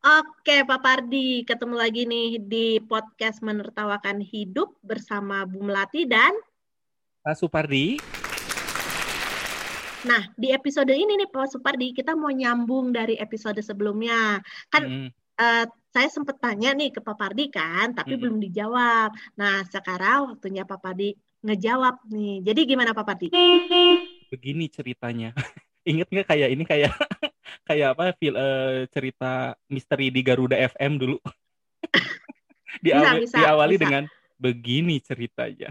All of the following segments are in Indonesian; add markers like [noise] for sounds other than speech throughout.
Oke, Pak Pardi, ketemu lagi nih di podcast Menertawakan Hidup bersama Bu Melati dan Pak Supardi. Nah, di episode ini nih Pak Supardi, kita mau nyambung dari episode sebelumnya. Kan mm. uh, saya sempat tanya nih ke Pak Pardi kan, tapi mm. belum dijawab. Nah, sekarang waktunya Pak Pardi ngejawab nih. Jadi gimana Pak Pardi? Begini ceritanya. [laughs] Ingat nggak kayak ini kayak [laughs] kayak apa fil, uh, cerita misteri di Garuda FM dulu. [laughs] bisa, diawali bisa. dengan begini ceritanya.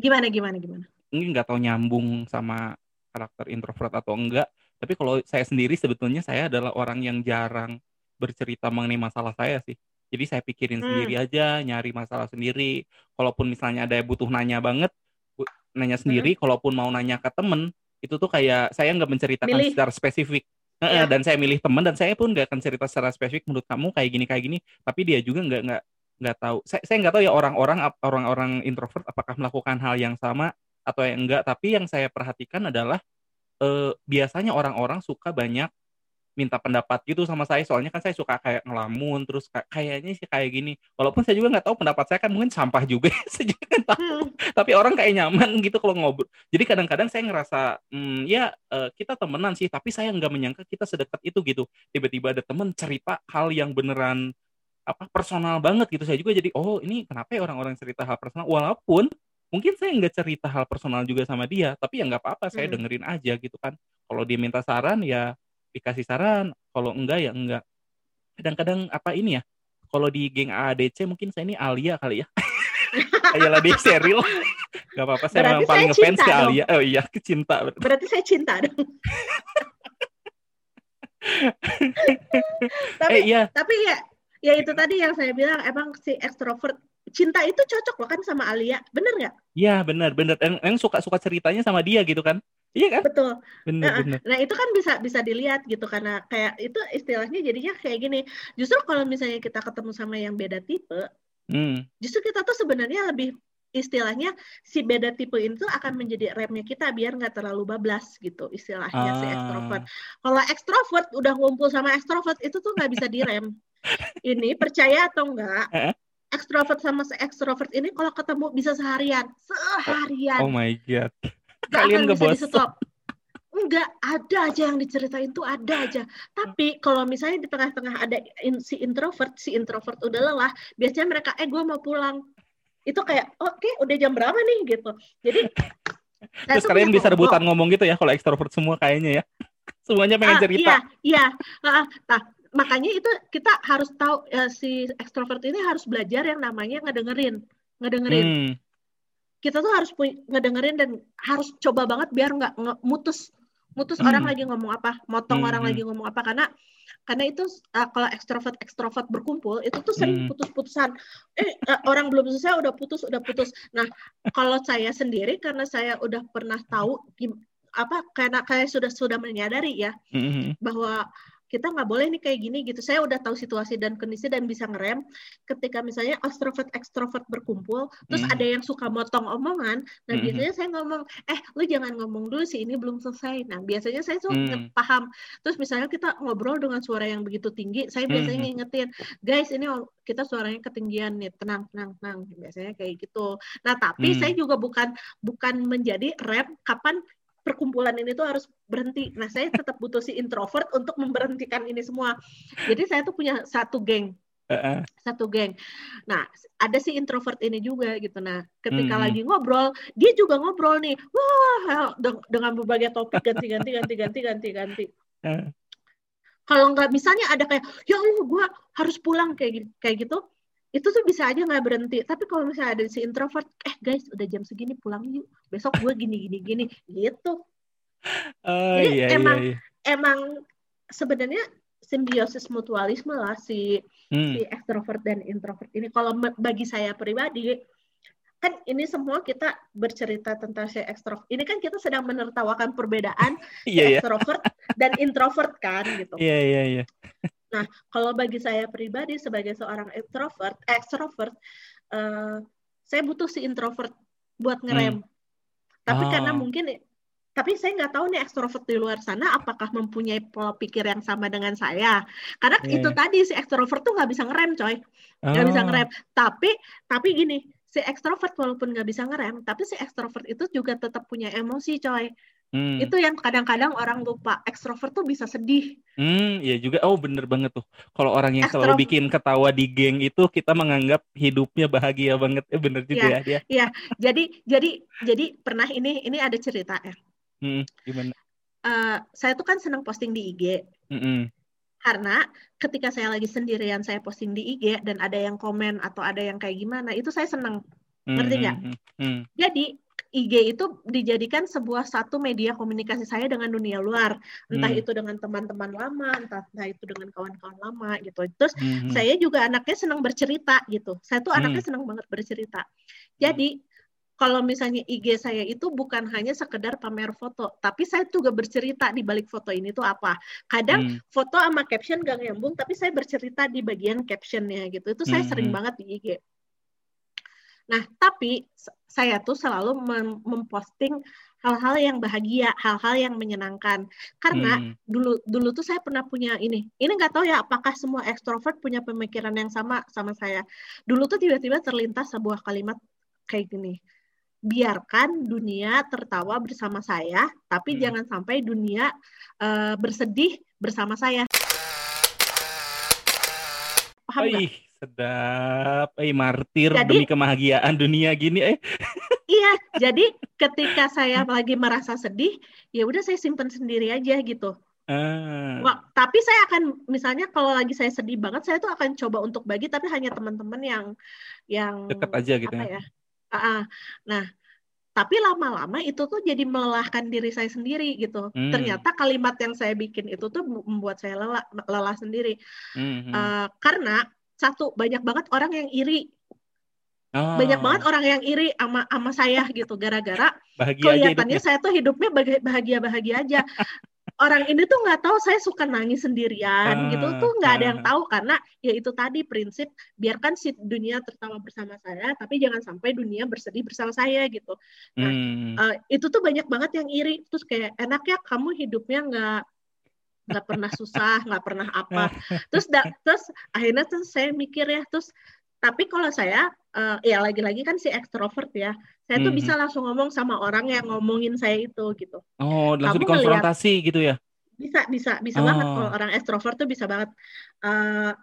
Gimana gimana gimana? Ini nggak tahu nyambung sama karakter introvert atau enggak. Tapi kalau saya sendiri sebetulnya saya adalah orang yang jarang bercerita mengenai masalah saya sih. Jadi saya pikirin hmm. sendiri aja, nyari masalah sendiri. Kalaupun misalnya ada yang butuh nanya banget, nanya sendiri. Hmm. Kalaupun mau nanya ke temen, itu tuh kayak saya nggak menceritakan Milih. secara spesifik ya. dan saya milih teman dan saya pun nggak akan cerita secara spesifik menurut kamu kayak gini kayak gini. Tapi dia juga nggak nggak nggak tahu. Saya saya nggak tahu ya orang-orang orang-orang introvert apakah melakukan hal yang sama atau yang enggak. Tapi yang saya perhatikan adalah eh, biasanya orang-orang suka banyak minta pendapat gitu sama saya. Soalnya kan saya suka kayak ngelamun terus kayaknya sih kayak gini. Walaupun saya juga nggak tahu pendapat saya kan mungkin sampah juga [laughs] saya juga kan tahu. Hmm. tapi orang kayak nyaman gitu kalau ngobrol. Jadi kadang-kadang saya ngerasa hmm, ya uh, kita temenan sih tapi saya nggak menyangka kita sedekat itu gitu. Tiba-tiba ada temen cerita hal yang beneran apa personal banget gitu. Saya juga jadi oh ini kenapa ya orang-orang cerita hal personal? Walaupun mungkin saya nggak cerita hal personal juga sama dia tapi ya nggak apa-apa saya hmm. dengerin aja gitu kan. Kalau dia minta saran ya dikasih saran kalau enggak ya enggak. Kadang-kadang apa ini ya kalau di geng ADC mungkin saya ini Alia kali ya. [laughs] Kayak lebih serial Gak apa-apa saya memang paling ngefans ke Alia. Oh iya [laughs] kecinta berarti, berarti saya cinta dong. [laughs] Tapi eh, iya. tapi ya ya itu tadi yang saya bilang emang si ekstrovert cinta itu cocok loh kan sama Alia. Bener nggak? Iya bener bener. Yang, yang suka suka ceritanya sama dia gitu kan Iya kan? Betul. Bener, nah, bener. nah itu kan bisa bisa dilihat gitu karena kayak itu istilahnya jadinya kayak gini. Justru kalau misalnya kita ketemu sama yang beda tipe, hmm. justru kita tuh sebenarnya lebih istilahnya si beda tipe itu akan menjadi remnya kita biar nggak terlalu bablas gitu istilahnya ah. si ekstrovert. Kalau ekstrovert udah ngumpul sama ekstrovert itu tuh nggak bisa direm. [laughs] ini percaya atau enggak? Ekstrovert sama se ekstrovert ini kalau ketemu bisa seharian, seharian. Oh, oh my god kalian nggak bisa stop. Enggak ada aja yang diceritain tuh ada aja. Tapi kalau misalnya di tengah-tengah ada in, si introvert si introvert udah lelah biasanya mereka eh gue mau pulang. Itu kayak oke okay, udah jam berapa nih? Gitu. Jadi [laughs] terus kalian bisa rebutan ngomong gitu ya kalau ekstrovert semua kayaknya ya. [laughs] Semuanya pengen ah, cerita. iya iya. Ah, nah makanya itu kita harus tahu ya, si ekstrovert ini harus belajar yang namanya ngedengerin. Ngedengerin. Hmm kita tuh harus ngedengerin dan harus coba banget biar nggak mutus mutus hmm. orang lagi ngomong apa, motong hmm. orang lagi ngomong apa karena karena itu uh, kalau ekstrovert ekstrovert berkumpul itu tuh sering hmm. putus-putusan. Eh uh, orang belum selesai udah putus udah putus. Nah kalau saya sendiri karena saya udah pernah tahu apa karena kayak sudah sudah menyadari ya hmm. bahwa kita nggak boleh nih kayak gini gitu. Saya udah tahu situasi dan kondisi dan bisa ngerem. Ketika misalnya extrovert extrovert berkumpul, terus mm. ada yang suka motong omongan, nah mm. biasanya saya ngomong, eh lu jangan ngomong dulu sih ini belum selesai. Nah biasanya saya tuh mm. paham. Terus misalnya kita ngobrol dengan suara yang begitu tinggi, saya biasanya mm. ngingetin, guys ini kita suaranya ketinggian nih, tenang tenang tenang. Biasanya kayak gitu. Nah tapi mm. saya juga bukan bukan menjadi rem kapan perkumpulan ini tuh harus berhenti. Nah, saya tetap butuh si introvert untuk memberhentikan ini semua. Jadi saya tuh punya satu geng. Uh-uh. Satu geng. Nah, ada si introvert ini juga gitu. Nah, ketika hmm. lagi ngobrol, dia juga ngobrol nih. Wah, dengan berbagai topik ganti-ganti ganti-ganti ganti-ganti. Uh. Kalau nggak misalnya ada kayak, ya Allah, gue harus pulang kayak kayak gitu itu tuh bisa aja nggak berhenti tapi kalau misalnya ada si introvert eh guys udah jam segini pulang yuk besok gue gini gini gini gitu oh, jadi iya, emang iya, iya. emang sebenarnya simbiosis mutualisme lah si hmm. si extrovert dan introvert ini kalau bagi saya pribadi kan ini semua kita bercerita tentang si ekstrovert ini kan kita sedang menertawakan perbedaan [laughs] yeah, si extrovert yeah. dan introvert kan gitu iya yeah, iya yeah, iya yeah. [laughs] Nah, kalau bagi saya pribadi sebagai seorang introvert, extrovert, uh, saya butuh si introvert buat ngerem. Hmm. Tapi oh. karena mungkin tapi saya nggak tahu nih ekstrovert di luar sana apakah mempunyai pola pikir yang sama dengan saya karena yeah. itu tadi si ekstrovert tuh nggak bisa ngerem coy nggak oh. bisa ngerem tapi tapi gini si ekstrovert walaupun nggak bisa ngerem tapi si ekstrovert itu juga tetap punya emosi coy Hmm. Itu yang kadang-kadang orang lupa. Ekstrovert tuh bisa sedih. Hmm, ya juga. Oh, bener banget tuh. Kalau orang yang Ekstro... selalu bikin ketawa di geng itu kita menganggap hidupnya bahagia banget. Eh, bener juga ya, ya dia. Iya. Jadi jadi jadi pernah ini ini ada cerita ya. Hmm, gimana? Uh, saya tuh kan senang posting di IG. Hmm. Karena ketika saya lagi sendirian saya posting di IG dan ada yang komen atau ada yang kayak gimana, itu saya senang. Ngerti nggak? Hmm, hmm, hmm. Jadi IG itu dijadikan sebuah satu media komunikasi saya dengan dunia luar, entah hmm. itu dengan teman-teman lama, entah, entah itu dengan kawan-kawan lama gitu. Terus hmm. saya juga anaknya senang bercerita gitu. Saya tuh hmm. anaknya senang banget bercerita. Jadi kalau misalnya IG saya itu bukan hanya sekedar pamer foto, tapi saya juga bercerita di balik foto ini tuh apa. Kadang hmm. foto sama caption gak nyambung, tapi saya bercerita di bagian captionnya gitu. Itu saya hmm. sering banget di IG. Nah, tapi saya tuh selalu mem memposting hal-hal yang bahagia, hal-hal yang menyenangkan. Karena hmm. dulu dulu tuh saya pernah punya ini. Ini nggak tahu ya apakah semua ekstrovert punya pemikiran yang sama sama saya. Dulu tuh tiba-tiba terlintas sebuah kalimat kayak gini. Biarkan dunia tertawa bersama saya, tapi hmm. jangan sampai dunia uh, bersedih bersama saya. Paham nggak? Sedap. Eh martir jadi, demi kebahagiaan dunia gini eh. [laughs] iya, jadi ketika saya lagi merasa sedih, ya udah saya simpan sendiri aja gitu. Ah. Wah, tapi saya akan misalnya kalau lagi saya sedih banget, saya tuh akan coba untuk bagi tapi hanya teman-teman yang yang dekat aja gitu ya. ya. Uh, nah, tapi lama-lama itu tuh jadi melelahkan diri saya sendiri gitu. Hmm. Ternyata kalimat yang saya bikin itu tuh membuat saya lelah, lelah sendiri. Hmm. Uh, karena satu banyak banget orang yang iri oh. banyak banget orang yang iri sama sama saya gitu gara-gara kelihatannya saya tuh hidupnya bahagia bahagia aja [laughs] orang ini tuh nggak tahu saya suka nangis sendirian uh, gitu tuh nggak uh. ada yang ah. tahu karena ya itu tadi prinsip biarkan si dunia tertawa bersama saya tapi jangan sampai dunia bersedih bersama saya gitu nah hmm. uh, itu tuh banyak banget yang iri terus kayak enak ya kamu hidupnya nggak nggak pernah susah nggak pernah apa. Terus da, terus akhirnya tuh saya mikir ya terus tapi kalau saya uh, ya lagi-lagi kan si ekstrovert ya saya tuh bisa langsung ngomong sama orang yang ngomongin saya itu gitu. Oh langsung Kamu dikonfrontasi ngeliat, gitu ya? Bisa bisa bisa oh. banget kalau orang ekstrovert tuh bisa banget. Uh,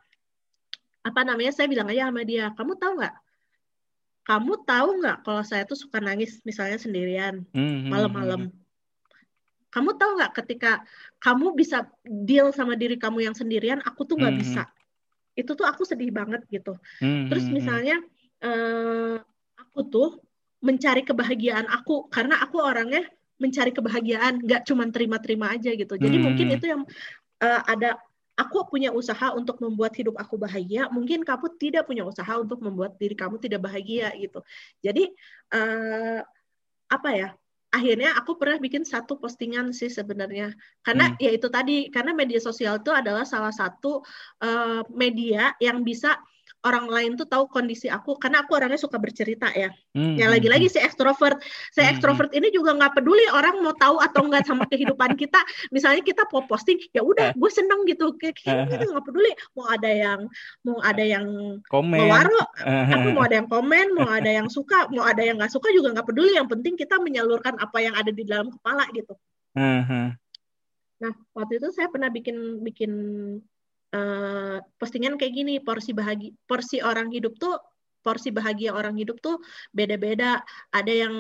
apa namanya saya bilang aja sama dia kamu tahu nggak? Kamu tahu nggak kalau saya tuh suka nangis misalnya sendirian hmm, hmm, malam-malam hmm, kamu tahu nggak ketika kamu bisa deal sama diri kamu yang sendirian, aku tuh nggak mm -hmm. bisa. Itu tuh aku sedih banget gitu. Mm -hmm. Terus hmm, hmm. misalnya uh, aku tuh mencari kebahagiaan aku karena aku orangnya mencari kebahagiaan, nggak cuma terima-terima aja gitu. Jadi mm -hmm. mungkin itu yang uh, ada aku punya usaha untuk membuat hidup aku bahagia, mungkin kamu tidak punya usaha untuk membuat diri kamu tidak bahagia gitu. Jadi uh, apa ya? Akhirnya aku pernah bikin satu postingan sih sebenarnya karena hmm. ya itu tadi karena media sosial itu adalah salah satu uh, media yang bisa orang lain tuh tahu kondisi aku karena aku orangnya suka bercerita ya. Hmm, ya hmm, lagi-lagi hmm. si ekstrovert, si hmm, ekstrovert ini juga nggak peduli orang mau tahu atau enggak sama [laughs] kehidupan kita. Misalnya kita mau posting, ya udah, gue seneng gitu, gitu nggak peduli. Mau ada yang mau ada yang komen, mewaro, aku mau ada yang komen, mau ada yang [laughs] suka, mau ada yang nggak suka juga nggak peduli. Yang penting kita menyalurkan apa yang ada di dalam kepala gitu. Nah, waktu itu saya pernah bikin bikin uh, postingan kayak gini porsi bahagia porsi orang hidup tuh porsi bahagia orang hidup tuh beda-beda. Ada yang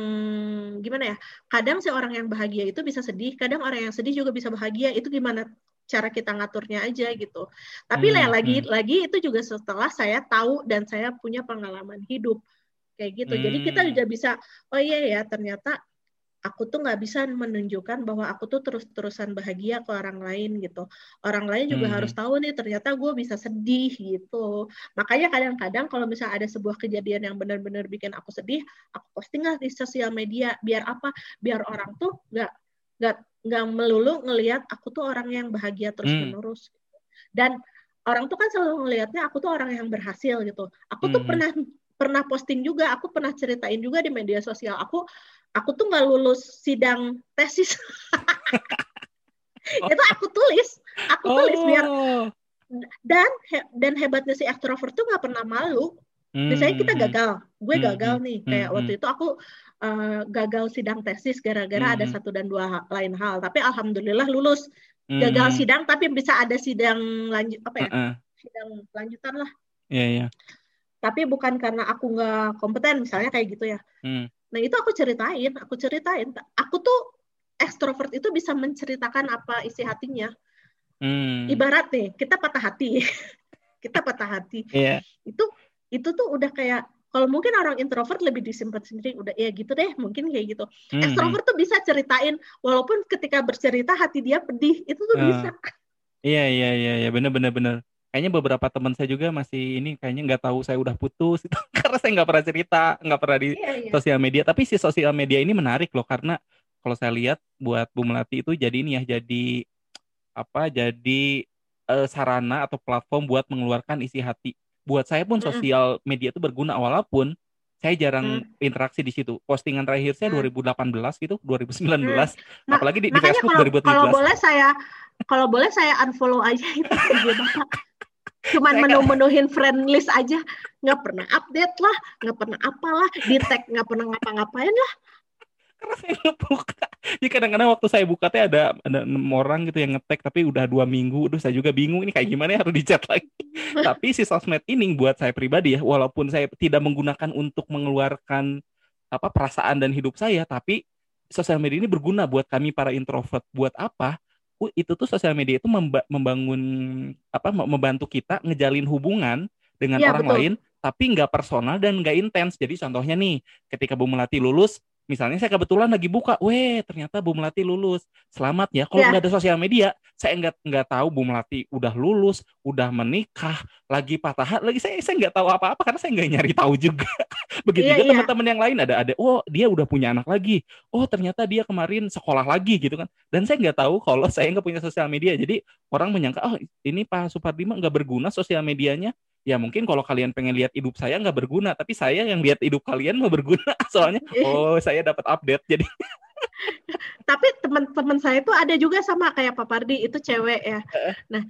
gimana ya? Kadang si orang yang bahagia itu bisa sedih, kadang orang yang sedih juga bisa bahagia. Itu gimana cara kita ngaturnya aja gitu. Tapi hmm, lagi hmm. lagi itu juga setelah saya tahu dan saya punya pengalaman hidup kayak gitu. Hmm. Jadi kita hmm. juga bisa oh iya ya ternyata aku tuh nggak bisa menunjukkan bahwa aku tuh terus-terusan bahagia ke orang lain gitu. Orang lain juga hmm. harus tahu nih ternyata gue bisa sedih gitu. Makanya kadang-kadang kalau misalnya ada sebuah kejadian yang benar-benar bikin aku sedih, aku posting lah di sosial media. Biar apa? Biar orang tuh nggak nggak nggak melulu ngelihat aku tuh orang yang bahagia terus-menerus. Hmm. Dan orang tuh kan selalu ngelihatnya aku tuh orang yang berhasil gitu. Aku tuh hmm. pernah pernah posting juga, aku pernah ceritain juga di media sosial. Aku aku tuh nggak lulus sidang tesis. oh. [laughs] Itu aku tulis, aku oh. tulis biar dan dan hebatnya si extrovert tuh nggak pernah malu. Hmm. Misalnya kita hmm. gagal, gue hmm, gagal hmm. nih, kayak hmm. waktu itu aku uh, gagal sidang tesis gara-gara hmm. ada satu dan dua lain hal. Tapi alhamdulillah lulus. Gagal hmm. sidang tapi bisa ada sidang lanjut apa ya? Uh -uh. Sidang lanjutan lah. Iya, yeah, iya. Yeah. Tapi bukan karena aku nggak kompeten misalnya kayak gitu ya. Hmm. Nah, itu aku ceritain, aku ceritain. Aku tuh ekstrovert itu bisa menceritakan apa isi hatinya. Hmm. Ibarat nih, kita patah hati. [laughs] kita patah hati. Yeah. Itu itu tuh udah kayak kalau mungkin orang introvert lebih disimpan sendiri udah ya gitu deh mungkin kayak gitu mm-hmm. ekstrovert tuh bisa ceritain walaupun ketika bercerita hati dia pedih itu tuh uh, bisa iya iya iya iya bener bener bener kayaknya beberapa teman saya juga masih ini kayaknya nggak tahu saya udah putus itu [laughs] karena saya nggak pernah cerita nggak pernah di iya, iya. sosial media tapi si sosial media ini menarik loh karena kalau saya lihat buat Bu Melati itu jadi ini ya jadi apa jadi uh, sarana atau platform buat mengeluarkan isi hati buat saya pun sosial media itu berguna walaupun saya jarang hmm. interaksi di situ. Postingan terakhir saya hmm. 2018 gitu, 2019. Hmm. Nah, Apalagi di, di Facebook kalau, 2017. Kalau boleh saya kalau boleh saya unfollow aja itu Bapak. Cuman menu-menuhin friend list aja, nggak pernah update lah, nggak pernah apalah, di tag nggak pernah ngapa-ngapain lah. Karena saya nggak buka. Jadi kadang-kadang waktu saya buka teh ada ada enam orang gitu yang ngetek tapi udah dua minggu. Udah saya juga bingung ini kayak gimana ya harus dicat lagi. [laughs] Tapi si sosmed ini buat saya pribadi ya walaupun saya tidak menggunakan untuk mengeluarkan apa perasaan dan hidup saya tapi sosial media ini berguna buat kami para introvert. Buat apa itu tuh sosial media itu membangun apa membantu kita ngejalin hubungan dengan ya, orang betul. lain tapi nggak personal dan nggak intens jadi contohnya nih ketika Bu Melati lulus misalnya saya kebetulan lagi buka, weh ternyata Bu Melati lulus, selamat ya. Kalau ya. nggak ada sosial media, saya nggak nggak tahu Bu Melati udah lulus, udah menikah, lagi patah hati, lagi saya saya nggak tahu apa-apa karena saya nggak nyari tahu juga. [laughs] Begitu ya, juga ya. teman-teman yang lain ada ada, oh dia udah punya anak lagi, oh ternyata dia kemarin sekolah lagi gitu kan. Dan saya nggak tahu kalau saya nggak punya sosial media, jadi orang menyangka oh ini Pak Supardi nggak berguna sosial medianya ya mungkin kalau kalian pengen lihat hidup saya nggak berguna tapi saya yang lihat hidup kalian mau berguna. [laughs] Soalnya oh saya dapat update jadi. [laughs] Tapi teman-teman saya itu ada juga sama kayak Pak Pardi itu cewek ya. Nah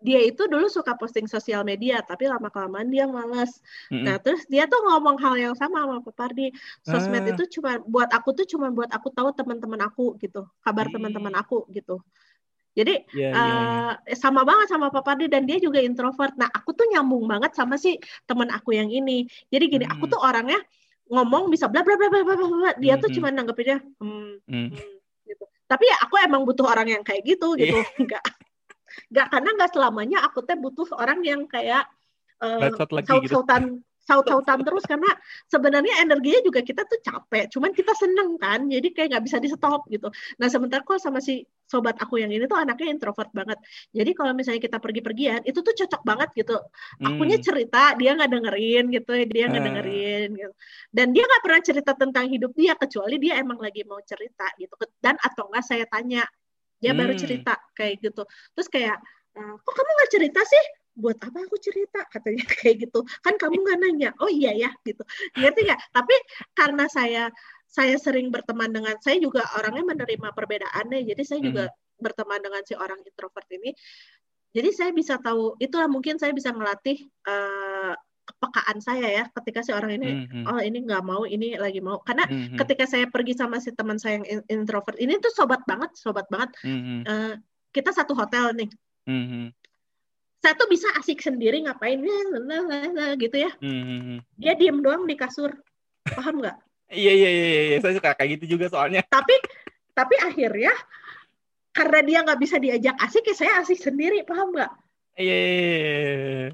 dia itu dulu suka posting sosial media tapi lama kelamaan dia malas. Mm-hmm. nah terus dia tuh ngomong hal yang sama sama Pak Pardi. Sosmed uh. itu cuma buat aku tuh cuma buat aku tahu teman-teman aku gitu kabar teman-teman aku gitu jadi yeah, yeah, yeah. sama banget sama Papa Pardi dan dia juga introvert. Nah aku tuh nyambung banget sama si teman aku yang ini. Jadi gini, hmm. aku tuh orangnya ngomong bisa bla bla bla bla bla bla. Dia hmm. tuh cuma nanggepinnya hmm, hmm. hmm gitu. Tapi ya aku emang butuh orang yang kayak gitu gitu. [laughs] Yeah. Enggak enggak karena enggak selamanya aku tuh butuh orang yang kayak uh, saut-sautan saut-sautan terus karena sebenarnya energinya juga kita tuh capek cuman kita seneng kan jadi kayak nggak bisa di stop gitu. Nah sementara kok sama si sobat aku yang ini tuh anaknya introvert banget. Jadi kalau misalnya kita pergi-pergian itu tuh cocok banget gitu. Akunya hmm. cerita dia nggak dengerin gitu dia nggak hmm. dengerin gitu. Dan dia nggak pernah cerita tentang hidup dia kecuali dia emang lagi mau cerita gitu. Dan atau enggak saya tanya dia hmm. baru cerita kayak gitu. Terus kayak eh, kok kamu nggak cerita sih buat apa aku cerita? katanya [laughs] kayak gitu. Kan kamu nggak nanya. Oh iya ya gitu. Ngerti nggak? Tapi karena saya saya sering berteman dengan saya juga orangnya menerima perbedaannya. Jadi saya juga hmm. berteman dengan si orang introvert ini. Jadi saya bisa tahu itulah mungkin saya bisa melatih uh, kepekaan saya ya ketika si orang ini mm-hmm. oh ini nggak mau ini lagi mau. Karena mm-hmm. ketika saya pergi sama si teman saya yang introvert ini tuh sobat banget sobat banget. Mm-hmm. uh, kita satu hotel nih. Mm-hmm saya tuh bisa asik sendiri ngapain gitu ya. Hmm. Dia diem doang di kasur. Paham nggak? iya, iya iya iya saya suka kayak gitu juga soalnya. Tapi tapi akhirnya karena dia nggak bisa diajak asik ya saya asik sendiri, paham nggak? Iya. iya, iya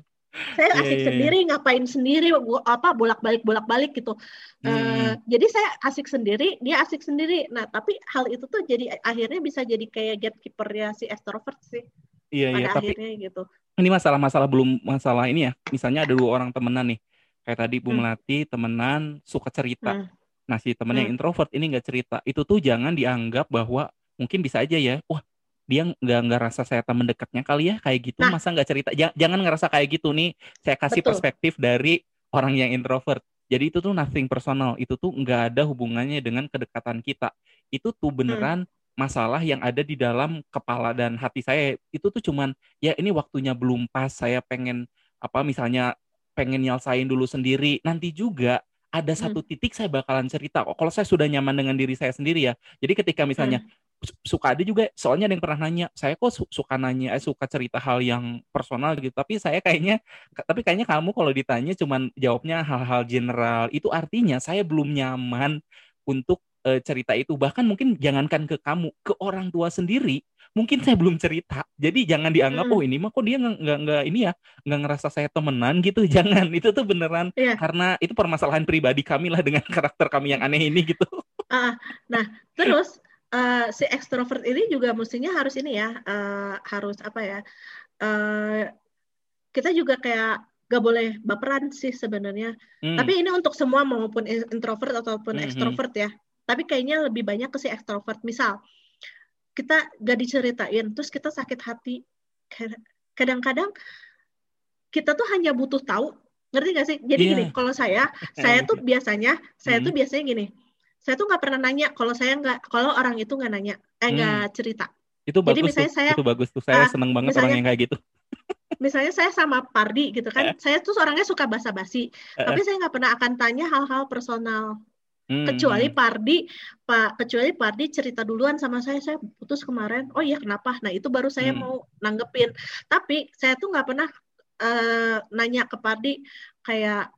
saya asik yeah, sendiri ngapain sendiri apa bolak balik bolak balik gitu hmm. uh, jadi saya asik sendiri dia asik sendiri nah tapi hal itu tuh jadi akhirnya bisa jadi kayak gatekeeper ya si extrovert sih iya, pada iya, akhirnya tapi, gitu ini masalah-masalah belum masalah ini ya misalnya ada dua orang temenan nih kayak tadi Bu hmm. Melati temenan suka cerita hmm. nah si temen hmm. introvert ini nggak cerita itu tuh jangan dianggap bahwa mungkin bisa aja ya wah dia nggak nggak rasa saya teman dekatnya kali ya kayak gitu nah. masa nggak cerita jangan, jangan ngerasa kayak gitu nih saya kasih Betul. perspektif dari orang yang introvert Jadi itu tuh nothing personal. Itu tuh nggak ada hubungannya dengan kedekatan kita. Itu tuh hmm. beneran hmm. Masalah yang ada di dalam kepala dan hati saya. Itu tuh cuman ya ini waktunya belum pas. Saya pengen apa misalnya pengen nyelesain dulu sendiri. Nanti juga ada hmm. satu titik saya bakalan cerita. Kalau saya sudah nyaman dengan diri saya sendiri ya. Jadi ketika misalnya hmm suka ada juga soalnya ada yang pernah nanya saya kok suka nanya eh, suka cerita hal yang personal gitu tapi saya kayaknya tapi kayaknya kamu kalau ditanya cuman jawabnya hal-hal general itu artinya saya belum nyaman untuk uh, cerita itu bahkan mungkin jangankan ke kamu ke orang tua sendiri mungkin saya belum cerita jadi jangan dianggap hmm. oh ini mah kok dia nggak nggak ini ya nggak ngerasa saya temenan gitu [laughs] jangan itu tuh beneran yeah. karena itu permasalahan pribadi kami lah dengan [laughs] karakter kami yang aneh ini gitu uh, nah terus uh, si ekstrovert ini juga mestinya harus ini ya uh, harus apa ya uh, kita juga kayak gak boleh baperan sih sebenarnya hmm. tapi ini untuk semua maupun introvert ataupun hmm. ekstrovert ya tapi kayaknya lebih banyak ke si ekstrovert misal kita gak diceritain terus kita sakit hati kadang-kadang kita tuh hanya butuh tahu ngerti gak sih jadi yeah. gini kalau saya [laughs] saya tuh biasanya saya tuh hmm. biasanya gini saya tuh nggak pernah nanya kalau saya nggak kalau orang itu nggak nanya eh nggak hmm. cerita itu bagus Jadi misalnya tuh, saya itu bagus tuh saya uh, seneng banget misalnya, orang yang kayak gitu [laughs] misalnya saya sama Pardi gitu kan eh. saya tuh orangnya suka basa-basi eh. tapi saya nggak pernah akan tanya hal-hal personal Hmm. kecuali Pardi Pak kecuali Pardi cerita duluan sama saya saya putus kemarin oh iya kenapa nah itu baru saya hmm. mau nanggepin tapi saya tuh nggak pernah uh, nanya ke Pardi kayak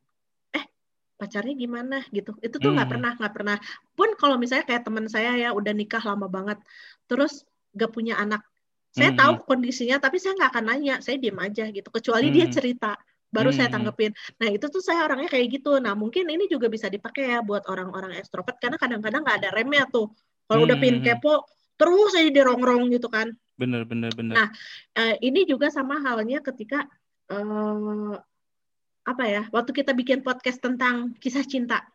pacarnya gimana gitu itu tuh nggak hmm. pernah nggak pernah pun kalau misalnya kayak teman saya ya udah nikah lama banget terus gak punya anak saya hmm. tahu kondisinya tapi saya nggak akan nanya saya diem aja gitu kecuali hmm. dia cerita baru hmm. saya tanggepin nah itu tuh saya orangnya kayak gitu nah mungkin ini juga bisa dipakai ya buat orang-orang ekstrovert karena kadang-kadang nggak ada remnya tuh kalau hmm. udah pin kepo terus aja dirongrong gitu kan bener bener bener nah uh, ini juga sama halnya ketika uh, apa ya waktu kita bikin podcast tentang kisah cinta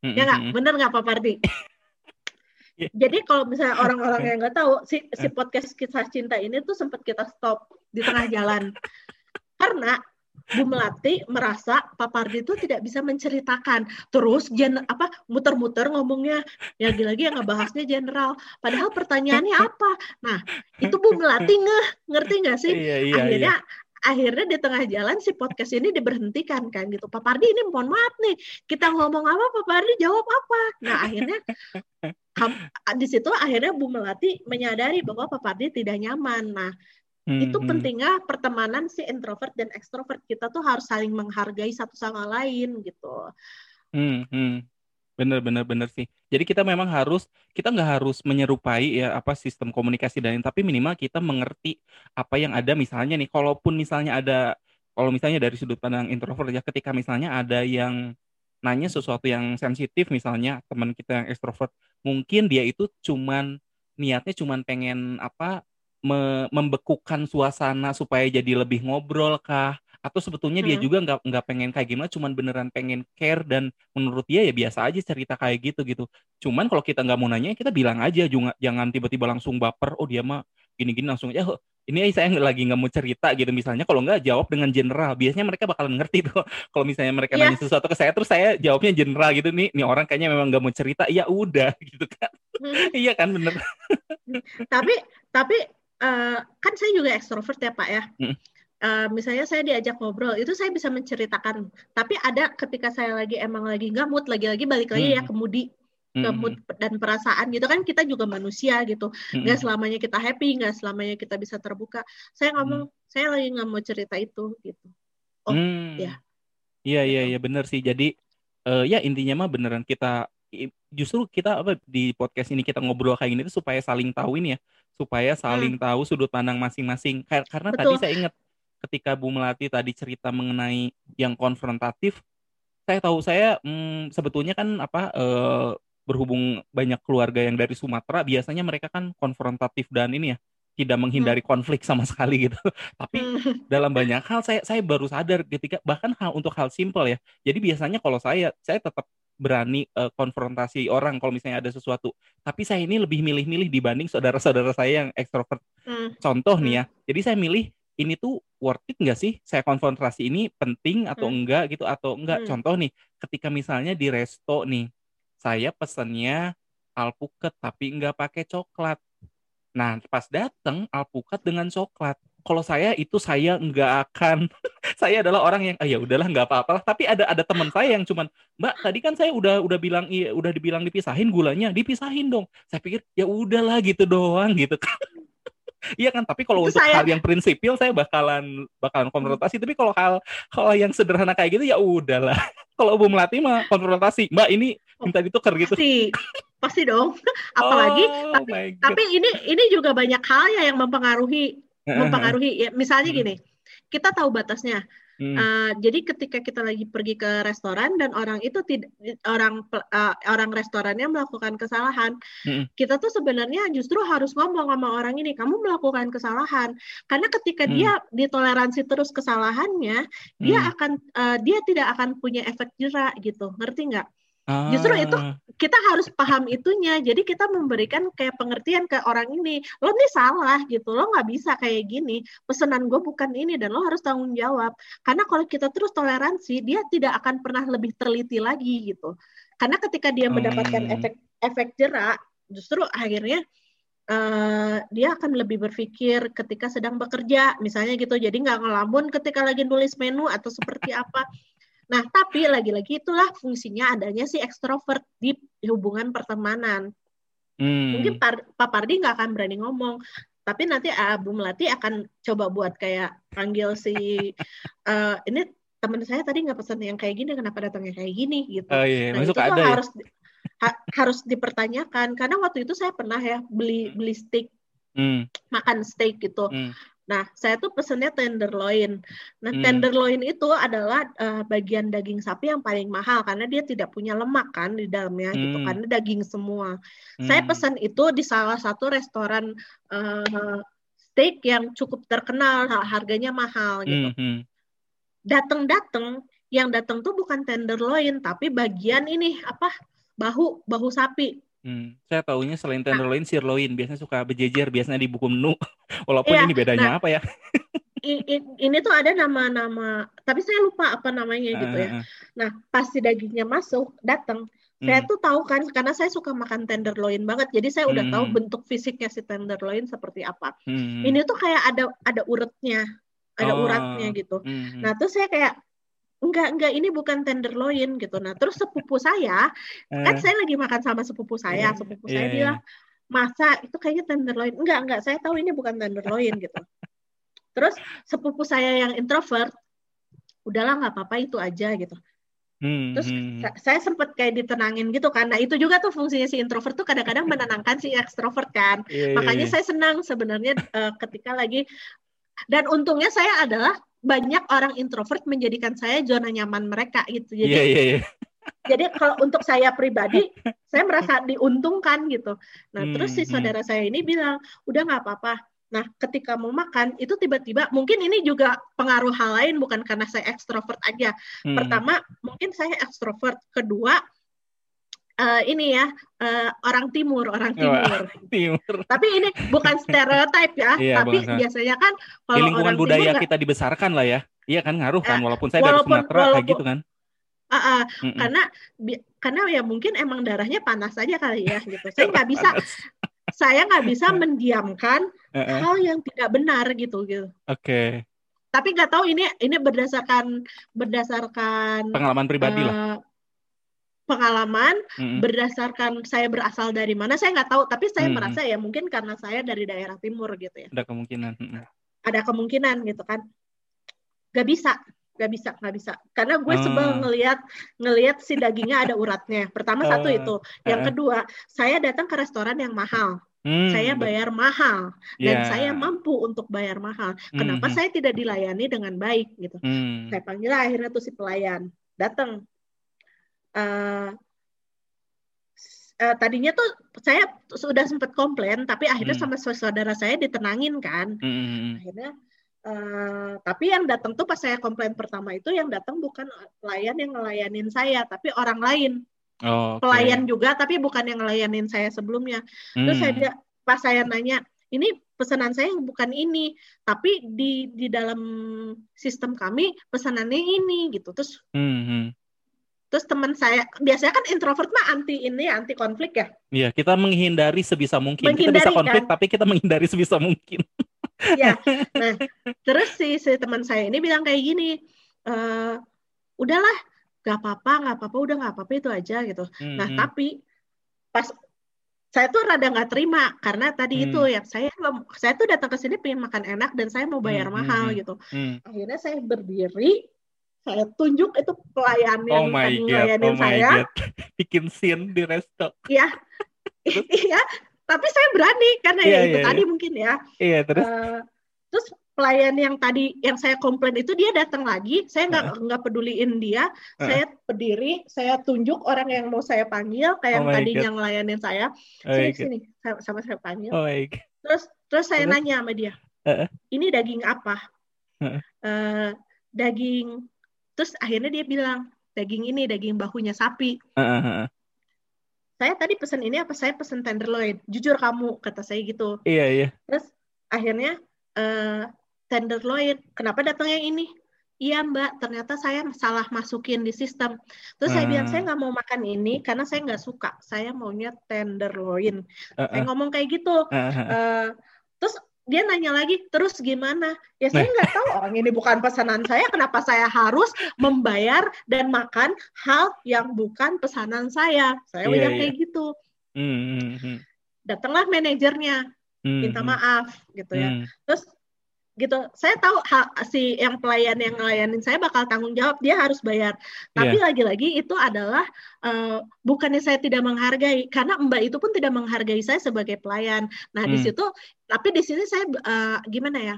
mm-hmm. ya nggak bener nggak Pak Pardi [laughs] yeah. jadi kalau misalnya orang-orang yang nggak tahu si si eh. podcast kisah cinta ini tuh sempat kita stop di tengah jalan karena Bu Melati merasa Pak Pardi itu tidak bisa menceritakan. Terus gen apa muter-muter ngomongnya. Ya lagi-lagi yang ngebahasnya general. Padahal pertanyaannya apa? Nah itu Bu Melati ngeh. Ngerti nggak sih? Iya, iya, akhirnya iya. akhirnya di tengah jalan si podcast ini diberhentikan kan gitu. Pak Pardi ini mohon maaf nih kita ngomong apa Pak Pardi jawab apa? Nah akhirnya di situ akhirnya Bu Melati menyadari bahwa Pak Pardi tidak nyaman. Nah hmm, itu hmm. pentingnya pertemanan si introvert dan ekstrovert kita tuh harus saling menghargai satu sama lain gitu hmm, hmm. Bener bener bener sih. Jadi kita memang harus kita nggak harus menyerupai ya apa sistem komunikasi dan tapi minimal kita mengerti apa yang ada misalnya nih. Kalaupun misalnya ada kalau misalnya dari sudut pandang introvert ya ketika misalnya ada yang nanya sesuatu yang sensitif misalnya teman kita yang ekstrovert mungkin dia itu cuman niatnya cuman pengen apa me membekukan suasana supaya jadi lebih ngobrol kah? Atau sebetulnya hmm. dia juga nggak nggak pengen kayak gimana cuman beneran pengen care dan menurut dia ya biasa aja cerita kayak gitu gitu. Cuman kalau kita nggak mau nanya kita bilang aja juga jangan tiba-tiba langsung baper oh dia mah gini-gini langsung ya ini saya lagi nggak mau cerita gitu. Misalnya kalau nggak jawab dengan general. Biasanya mereka bakalan ngerti tuh. [laughs] Kalau misalnya mereka yeah. nanya sesuatu ke saya terus saya jawabnya general gitu nih nih orang kayaknya memang nggak mau cerita. Ya udah [laughs] gitu kan. Hmm. iya kan bener. Tapi tapi uh, kan saya juga ekstrovert ya pak ya. Hmm uh, misalnya saya diajak ngobrol itu saya bisa menceritakan. Tapi ada ketika saya lagi emang lagi nggak mood lagi-lagi balik lagi ya hmm. ya ke moody ke mood dan perasaan gitu. Kan kita juga manusia gitu. Hmm. nggak selamanya kita happy nggak selamanya kita bisa terbuka. Saya ngomong hmm. saya lagi nggak mau cerita itu gitu. Oh hmm. ya iya iya gitu. iya benar sih. Jadi uh, ya intinya mah beneran kita justru kita apa di podcast ini kita ngobrol kayak gini tuh supaya saling tahu ini ya supaya saling hmm. tahu sudut pandang masing-masing karena Betul. tadi saya ingat ketika Bu Melati tadi cerita mengenai yang konfrontatif, saya tahu saya hmm, sebetulnya kan apa eh, berhubung banyak keluarga yang dari Sumatera, biasanya mereka kan konfrontatif dan ini ya tidak menghindari hmm. konflik sama [laughs] sekali gitu. Tapi hmm. dalam banyak hal saya saya baru sadar ketika bahkan hal untuk hal simpel ya. Jadi biasanya kalau saya saya tetap berani uh, konfrontasi orang kalau misalnya ada sesuatu. Tapi saya ini lebih milih-milih dibanding saudara-saudara saya yang ekstrovert. Hmm. Contoh nih ya. Jadi saya milih ini tuh worth it nggak sih saya konfrontasi ini penting atau hmm. enggak gitu atau enggak hmm. contoh nih ketika misalnya di resto nih saya pesennya alpukat tapi enggak pakai coklat nah pas datang alpukat dengan coklat kalau saya itu saya nggak akan [laughs] saya adalah orang yang ah, ya udahlah nggak apa-apa tapi ada ada teman saya yang cuman mbak tadi kan saya udah udah bilang iya udah dibilang dipisahin gulanya dipisahin dong saya pikir ya udahlah gitu doang gitu kan [laughs] Iya kan, tapi kalau untuk saya... hal yang prinsipil saya bakalan bakalan konfrontasi. Hmm. Tapi kalau hal hal yang sederhana kayak gitu ya udahlah. [laughs] kalau Bu Melati mah konfrontasi, Mbak ini oh, minta ditukar gitu. Pasti, pasti dong. Apalagi oh, tapi, tapi ini ini juga banyak hal ya yang mempengaruhi mempengaruhi ya misalnya gini kita tahu batasnya Hmm. Uh, jadi ketika kita lagi pergi ke restoran dan orang itu tidak orang uh, orang restorannya melakukan kesalahan, hmm. kita tuh sebenarnya justru harus ngomong sama orang ini, kamu melakukan kesalahan. Karena ketika hmm. dia ditoleransi terus kesalahannya, hmm. dia akan uh, dia tidak akan punya efek jerah gitu, ngerti nggak? Justru itu ah. kita harus paham itunya. Jadi kita memberikan kayak pengertian ke orang ini. Lo nih salah gitu. Lo nggak bisa kayak gini. Pesanan gue bukan ini dan lo harus tanggung jawab. Karena kalau kita terus toleransi, dia tidak akan pernah lebih teliti lagi gitu. Karena ketika dia mendapatkan hmm. efek efek jerak, justru akhirnya Uh, dia akan lebih berpikir ketika sedang bekerja, misalnya gitu. Jadi nggak ngelamun ketika lagi nulis menu atau seperti apa. Nah, tapi lagi-lagi itulah fungsinya adanya si ekstrovert di hubungan pertemanan. Hmm. Mungkin Par Pak Pardi nggak akan berani ngomong, tapi nanti Abu Melati akan coba buat kayak panggil si uh, [laughs] ini teman saya tadi nggak pesan yang kayak gini, kenapa datangnya kayak gini gitu. Oh, iya. Nah, Masuk itu ada ya? harus ha harus dipertanyakan karena waktu itu saya pernah ya beli beli steak hmm. makan steak gitu. Hmm. Nah, saya tuh pesennya tenderloin. Nah, hmm. tenderloin itu adalah uh, bagian daging sapi yang paling mahal karena dia tidak punya lemak kan di dalamnya gitu, hmm. gitu karena daging semua. Hmm. Saya pesan itu di salah satu restoran uh, steak yang cukup terkenal, harganya mahal gitu. Hmm. hmm. Datang-datang, yang datang tuh bukan tenderloin tapi bagian ini apa? bahu bahu sapi Hmm, saya tahunya selain nah. tenderloin, nah, sirloin biasanya suka berjejer biasanya di buku menu. [laughs] Walaupun iya, ini bedanya nah, apa ya? [laughs] ini tuh ada nama-nama, tapi saya lupa apa namanya gitu ya. Ah, ah. Nah, pas si dagingnya masuk, datang, hmm. saya tuh tahu kan karena saya suka makan tenderloin banget. Jadi saya udah hmm. tahu bentuk fisiknya si tenderloin seperti apa. Hmm. Ini tuh kayak ada ada uratnya, ada oh. uratnya gitu. Hmm. Nah, tuh saya kayak enggak enggak ini bukan tenderloin gitu nah terus sepupu saya uh, kan saya lagi makan sama sepupu saya yeah, sepupu yeah, saya yeah. bilang masa itu kayaknya tenderloin enggak enggak saya tahu ini bukan tenderloin gitu terus sepupu saya yang introvert udahlah nggak apa-apa itu aja gitu Hmm, Terus hmm. saya sempat kayak ditenangin gitu kan. Nah itu juga tuh fungsinya si introvert tuh kadang-kadang menenangkan si ekstrovert kan. Yeah, iya, Makanya yeah. saya senang sebenarnya uh, ketika lagi dan untungnya saya adalah banyak orang introvert menjadikan saya zona nyaman mereka gitu. Jadi yeah, yeah, yeah. Jadi kalau untuk saya pribadi, [laughs] saya merasa diuntungkan gitu. Nah, hmm, terus si hmm. saudara hmm. saya ini bilang, udah nggak apa-apa. Nah, ketika mau makan, itu tiba-tiba, mungkin ini juga pengaruh hal lain, bukan karena saya ekstrovert aja. Hmm. Pertama, mungkin saya ekstrovert. Kedua, uh, ini ya uh, orang timur orang timur. [laughs] timur. Tapi ini bukan stereotip ya, iya, tapi bukan. biasanya kan kalau Di lingkungan orang budaya timur, kita dibesarkan lah ya. Iya kan ngaruh kan, uh, walaupun saya walaupun, dari Sumatera kayak gitu kan. Uh, uh, mm -mm. karena karena ya mungkin emang darahnya panas aja kali ya gitu. Saya [laughs] nggak bisa saya nggak bisa [laughs] mendiamkan uh -uh. hal yang tidak benar gitu gitu. Oke. Okay. Tapi nggak tahu ini ini berdasarkan berdasarkan pengalaman pribadi uh, lah pengalaman mm-hmm. berdasarkan saya berasal dari mana saya nggak tahu tapi saya mm-hmm. merasa ya mungkin karena saya dari daerah timur gitu ya ada kemungkinan ada kemungkinan gitu kan nggak bisa nggak bisa nggak bisa karena gue oh. sebel ngelihat ngelihat si dagingnya ada uratnya pertama oh. satu itu yang uh. kedua saya datang ke restoran yang mahal Hmm, saya bayar mahal dan yeah. saya mampu untuk bayar mahal. Kenapa hmm. saya tidak dilayani dengan baik gitu? Hmm. Saya panggil akhirnya tuh si pelayan datang uh, uh, tadinya tuh saya sudah sempat komplain tapi akhirnya hmm. sama saudara saya ditenangin kan hmm. hmm, hmm. akhirnya uh, tapi yang datang tuh pas saya komplain pertama itu yang datang bukan pelayan yang ngelayanin saya tapi orang lain oh, okay. pelayan juga tapi bukan yang ngelayanin saya sebelumnya hmm. terus saya pas saya nanya ini pesanan saya bukan ini, tapi di di dalam sistem kami pesanannya ini gitu. Terus hmm, hmm. Terus teman saya biasanya kan introvert mah anti ini anti konflik ya. Iya, kita menghindari sebisa mungkin. Menghindari, kita bisa konflik kan? tapi kita menghindari sebisa mungkin. Iya. [laughs] Nah, terus si si teman saya ini bilang kayak gini, e, udahlah, gak apa-apa, gak apa-apa, udah gak apa-apa itu aja gitu. Hmm, nah, tapi pas saya tuh rada nggak terima karena tadi hmm. itu ya saya saya tuh datang ke sini pengen makan enak dan saya mau bayar hmm, hmm mahal hmm, gitu. Hmm. Akhirnya saya berdiri saya tunjuk itu pelayan yang oh tadi ngelayanin oh saya. God. [laughs] Bikin scene di resto. Iya. [laughs] Iya, tapi saya berani karena yeah, ya itu yeah, tadi yeah. mungkin ya. Iya, yeah, terus uh, terus pelayan yang tadi yang saya komplain itu dia datang lagi, saya nggak nggak uh. peduliin dia, uh. saya berdiri, saya tunjuk orang yang mau saya panggil kayak oh yang tadi yang ngelayanin saya. Oh sini sini sama, sama saya panggil. Oh terus terus saya terus? nanya sama dia. Uh. Ini daging apa? Uh. Uh, daging terus akhirnya dia bilang daging ini daging bahunya sapi. Uh, uh, saya tadi pesan ini apa? Saya pesan tenderloin. Jujur kamu kata saya gitu. Iya iya. Terus akhirnya uh, tenderloin. Kenapa datang yang ini? Iya mbak. Ternyata saya salah masukin di sistem. Terus uh. saya bilang saya nggak mau makan ini karena saya nggak suka. Saya maunya tenderloin. Uh, uh. saya ngomong kayak gitu. Uh, uh. Uh, terus dia nanya lagi terus gimana ya saya nah. nggak tahu orang ini bukan pesanan saya kenapa saya harus membayar dan makan hal yang bukan pesanan saya saya yeah, bilang yeah. kayak gitu mm -hmm. datanglah manajernya mm -hmm. minta maaf gitu ya mm. terus gitu saya tahu hal, si yang pelayan yang ngelayanin saya bakal tanggung jawab dia harus bayar tapi yeah. lagi-lagi itu adalah uh, bukannya saya tidak menghargai karena mbak itu pun tidak menghargai saya sebagai pelayan nah hmm. di situ tapi di sini saya uh, gimana ya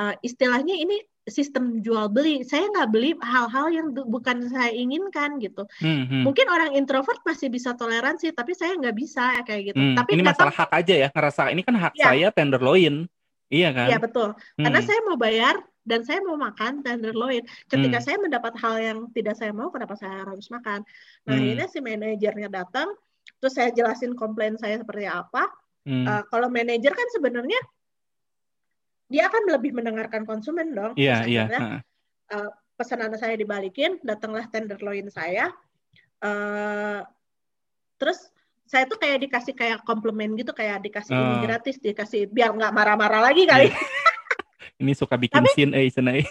uh, istilahnya ini sistem jual beli saya nggak beli hal-hal yang bukan saya inginkan gitu hmm, hmm. mungkin orang introvert masih bisa toleransi tapi saya nggak bisa kayak gitu hmm, tapi ini masalah hak aja ya ngerasa ini kan hak ya. saya tenderloin Iya kan? Iya betul. Hmm. Karena saya mau bayar dan saya mau makan tenderloin. Ketika hmm. saya mendapat hal yang tidak saya mau, kenapa saya harus makan? Nah hmm. ini si manajernya datang, terus saya jelasin komplain saya seperti apa. Hmm. Uh, kalau manajer kan sebenarnya dia akan lebih mendengarkan konsumen dong. Iya iya. Uh, pesanan saya dibalikin, datanglah tenderloin saya. Uh, terus saya tuh kayak dikasih kayak komplimen gitu kayak dikasih uh. ini ah. gratis dikasih biar nggak marah-marah lagi kali yeah. [laughs] ini suka bikin tapi, scene eh senai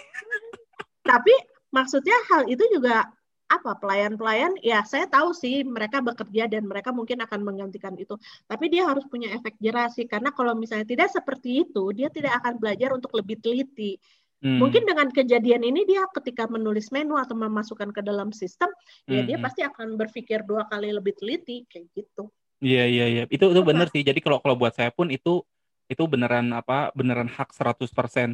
tapi maksudnya hal itu juga apa pelayan-pelayan ya saya tahu sih mereka bekerja dan mereka mungkin akan menggantikan itu tapi dia harus punya efek jerah sih karena kalau misalnya tidak seperti itu dia tidak akan belajar untuk lebih teliti Hmm. Mungkin dengan kejadian ini dia ketika menulis menu atau memasukkan ke dalam sistem, ya hmm. ya dia hmm. pasti akan berpikir dua kali lebih teliti kayak gitu. Iya iya iya. Itu itu benar sih. Jadi kalau kalau buat saya pun itu itu beneran apa beneran hak 100%